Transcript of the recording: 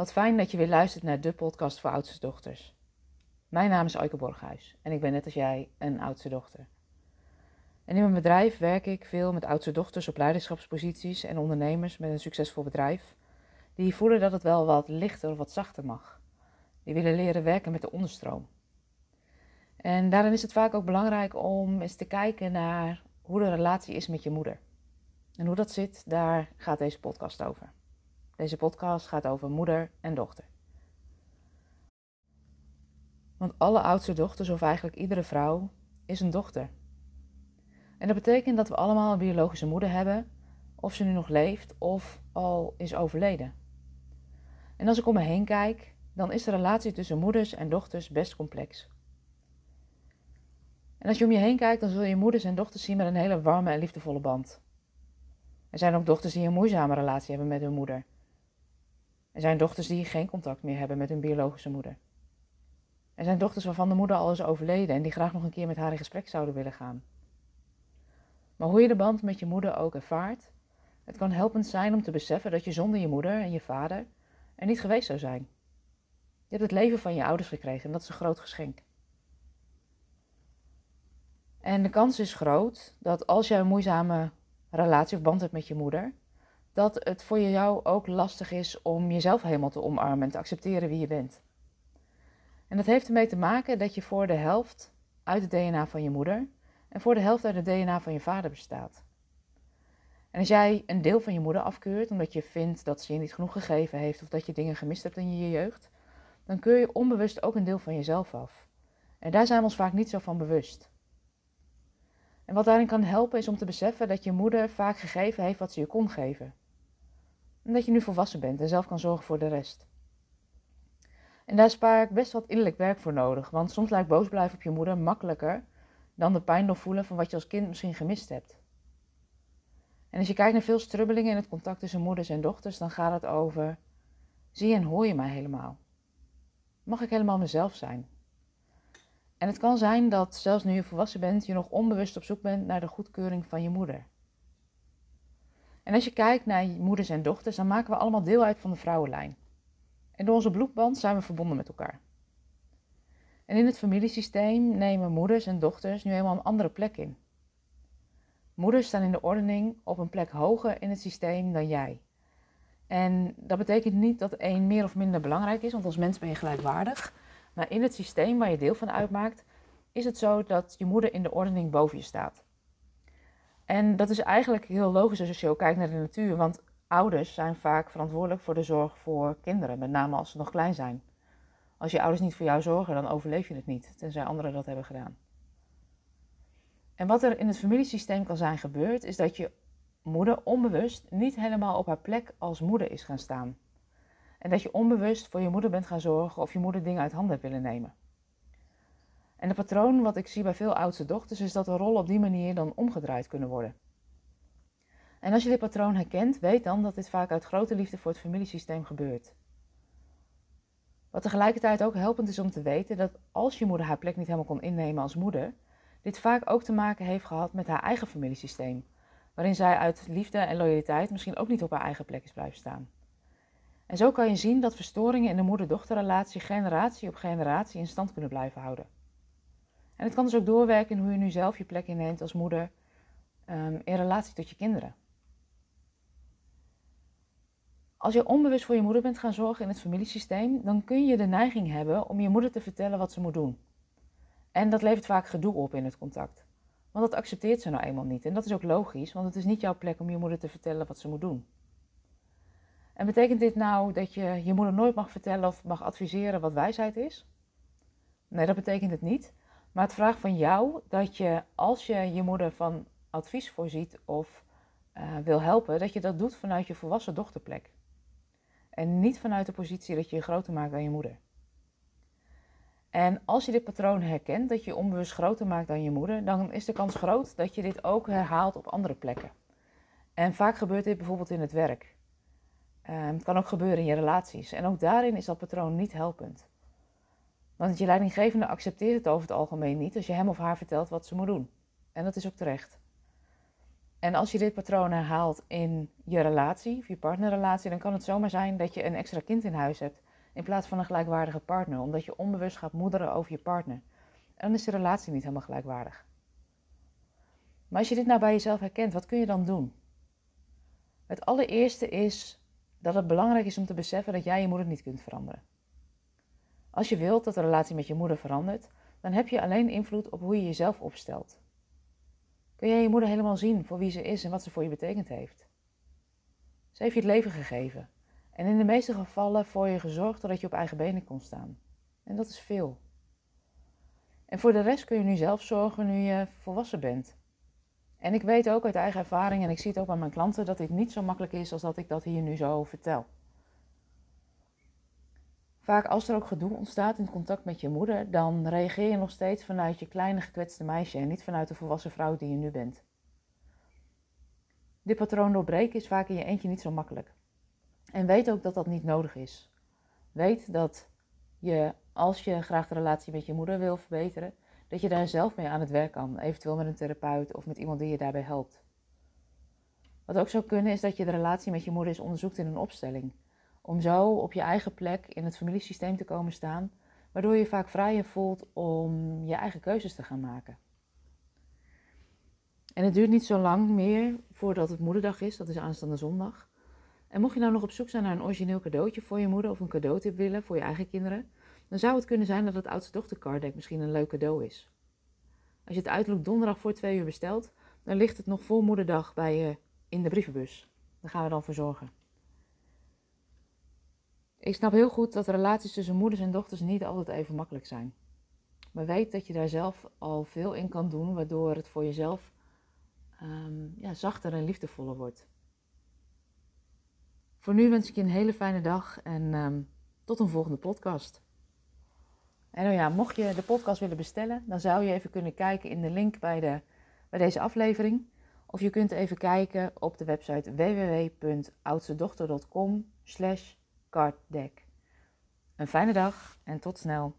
Wat fijn dat je weer luistert naar de podcast voor oudste dochters. Mijn naam is Aike Borghuis en ik ben net als jij een oudste dochter. En in mijn bedrijf werk ik veel met oudste dochters op leiderschapsposities en ondernemers met een succesvol bedrijf, die voelen dat het wel wat lichter of wat zachter mag. Die willen leren werken met de onderstroom. En daarin is het vaak ook belangrijk om eens te kijken naar hoe de relatie is met je moeder. En hoe dat zit, daar gaat deze podcast over. Deze podcast gaat over moeder en dochter. Want alle oudste dochters, of eigenlijk iedere vrouw, is een dochter. En dat betekent dat we allemaal een biologische moeder hebben, of ze nu nog leeft of al is overleden. En als ik om me heen kijk, dan is de relatie tussen moeders en dochters best complex. En als je om je heen kijkt, dan zul je moeders en dochters zien met een hele warme en liefdevolle band. Er zijn ook dochters die een moeizame relatie hebben met hun moeder. Er zijn dochters die geen contact meer hebben met hun biologische moeder. Er zijn dochters waarvan de moeder al is overleden en die graag nog een keer met haar in gesprek zouden willen gaan. Maar hoe je de band met je moeder ook ervaart, het kan helpend zijn om te beseffen dat je zonder je moeder en je vader er niet geweest zou zijn. Je hebt het leven van je ouders gekregen en dat is een groot geschenk. En de kans is groot dat als jij een moeizame relatie of band hebt met je moeder, dat het voor jou ook lastig is om jezelf helemaal te omarmen en te accepteren wie je bent. En dat heeft ermee te maken dat je voor de helft uit het DNA van je moeder en voor de helft uit het DNA van je vader bestaat. En als jij een deel van je moeder afkeurt omdat je vindt dat ze je niet genoeg gegeven heeft of dat je dingen gemist hebt in je jeugd, dan keur je onbewust ook een deel van jezelf af. En daar zijn we ons vaak niet zo van bewust. En wat daarin kan helpen is om te beseffen dat je moeder vaak gegeven heeft wat ze je kon geven. En dat je nu volwassen bent en zelf kan zorgen voor de rest. En daar spaar ik best wat innerlijk werk voor nodig, want soms lijkt boos blijven op je moeder makkelijker dan de pijn nog voelen van wat je als kind misschien gemist hebt. En als je kijkt naar veel strubbelingen in het contact tussen moeders en dochters, dan gaat het over: zie en hoor je mij helemaal? Mag ik helemaal mezelf zijn? En het kan zijn dat zelfs nu je volwassen bent, je nog onbewust op zoek bent naar de goedkeuring van je moeder. En als je kijkt naar moeders en dochters, dan maken we allemaal deel uit van de vrouwenlijn. En door onze bloedband zijn we verbonden met elkaar. En in het familiesysteem nemen moeders en dochters nu helemaal een andere plek in. Moeders staan in de ordening op een plek hoger in het systeem dan jij. En dat betekent niet dat een meer of minder belangrijk is, want als mens ben je gelijkwaardig. Maar in het systeem waar je deel van uitmaakt, is het zo dat je moeder in de ordening boven je staat. En dat is eigenlijk heel logisch als je ook kijkt naar de natuur, want ouders zijn vaak verantwoordelijk voor de zorg voor kinderen, met name als ze nog klein zijn. Als je ouders niet voor jou zorgen, dan overleef je het niet, tenzij anderen dat hebben gedaan. En wat er in het familiesysteem kan zijn gebeurd, is dat je moeder onbewust niet helemaal op haar plek als moeder is gaan staan. En dat je onbewust voor je moeder bent gaan zorgen of je moeder dingen uit handen hebt willen nemen. En het patroon wat ik zie bij veel oudste dochters is dat de rollen op die manier dan omgedraaid kunnen worden. En als je dit patroon herkent, weet dan dat dit vaak uit grote liefde voor het familiesysteem gebeurt. Wat tegelijkertijd ook helpend is om te weten dat als je moeder haar plek niet helemaal kon innemen als moeder, dit vaak ook te maken heeft gehad met haar eigen familiesysteem, waarin zij uit liefde en loyaliteit misschien ook niet op haar eigen plek is blijven staan. En zo kan je zien dat verstoringen in de moeder-dochterrelatie generatie op generatie in stand kunnen blijven houden. En het kan dus ook doorwerken in hoe je nu zelf je plek inneemt als moeder um, in relatie tot je kinderen. Als je onbewust voor je moeder bent gaan zorgen in het familiesysteem, dan kun je de neiging hebben om je moeder te vertellen wat ze moet doen. En dat levert vaak gedoe op in het contact. Want dat accepteert ze nou eenmaal niet. En dat is ook logisch, want het is niet jouw plek om je moeder te vertellen wat ze moet doen. En betekent dit nou dat je je moeder nooit mag vertellen of mag adviseren wat wijsheid is? Nee, dat betekent het niet. Maar het vraagt van jou dat je, als je je moeder van advies voorziet of uh, wil helpen, dat je dat doet vanuit je volwassen dochterplek. En niet vanuit de positie dat je je groter maakt dan je moeder. En als je dit patroon herkent, dat je onbewust groter maakt dan je moeder, dan is de kans groot dat je dit ook herhaalt op andere plekken. En vaak gebeurt dit bijvoorbeeld in het werk. Het kan ook gebeuren in je relaties. En ook daarin is dat patroon niet helpend. Want je leidinggevende accepteert het over het algemeen niet als je hem of haar vertelt wat ze moet doen. En dat is ook terecht. En als je dit patroon herhaalt in je relatie, of je partnerrelatie, dan kan het zomaar zijn dat je een extra kind in huis hebt in plaats van een gelijkwaardige partner, omdat je onbewust gaat moederen over je partner. En dan is de relatie niet helemaal gelijkwaardig. Maar als je dit nou bij jezelf herkent, wat kun je dan doen? Het allereerste is dat het belangrijk is om te beseffen dat jij je moeder niet kunt veranderen. Als je wilt dat de relatie met je moeder verandert, dan heb je alleen invloed op hoe je jezelf opstelt. Kun jij je moeder helemaal zien voor wie ze is en wat ze voor je betekend heeft? Ze heeft je het leven gegeven en in de meeste gevallen voor je gezorgd doordat je op eigen benen kon staan. En dat is veel. En voor de rest kun je nu zelf zorgen nu je volwassen bent. En ik weet ook uit eigen ervaring en ik zie het ook bij mijn klanten dat dit niet zo makkelijk is als dat ik dat hier nu zo vertel. Vaak als er ook gedoe ontstaat in contact met je moeder, dan reageer je nog steeds vanuit je kleine gekwetste meisje en niet vanuit de volwassen vrouw die je nu bent. Dit patroon doorbreken is vaak in je eentje niet zo makkelijk. En weet ook dat dat niet nodig is. Weet dat je, als je graag de relatie met je moeder wil verbeteren, dat je daar zelf mee aan het werk kan, eventueel met een therapeut of met iemand die je daarbij helpt. Wat ook zou kunnen is dat je de relatie met je moeder eens onderzoekt in een opstelling. Om zo op je eigen plek in het familiesysteem te komen staan, waardoor je vaak vrijer voelt om je eigen keuzes te gaan maken. En het duurt niet zo lang meer voordat het moederdag is, dat is aanstaande zondag. En mocht je nou nog op zoek zijn naar een origineel cadeautje voor je moeder of een cadeautip willen voor je eigen kinderen, dan zou het kunnen zijn dat het oudste dochter card misschien een leuk cadeau is. Als je het uiterlijk donderdag voor twee uur bestelt, dan ligt het nog voor moederdag bij je in de brievenbus. Daar gaan we dan voor zorgen. Ik snap heel goed dat relaties tussen moeders en dochters niet altijd even makkelijk zijn. Maar weet dat je daar zelf al veel in kan doen, waardoor het voor jezelf um, ja, zachter en liefdevoller wordt. Voor nu wens ik je een hele fijne dag en um, tot een volgende podcast. En nou ja, mocht je de podcast willen bestellen, dan zou je even kunnen kijken in de link bij, de, bij deze aflevering. Of je kunt even kijken op de website www.oudstedochter.com slash carddeck. Een fijne dag en tot snel.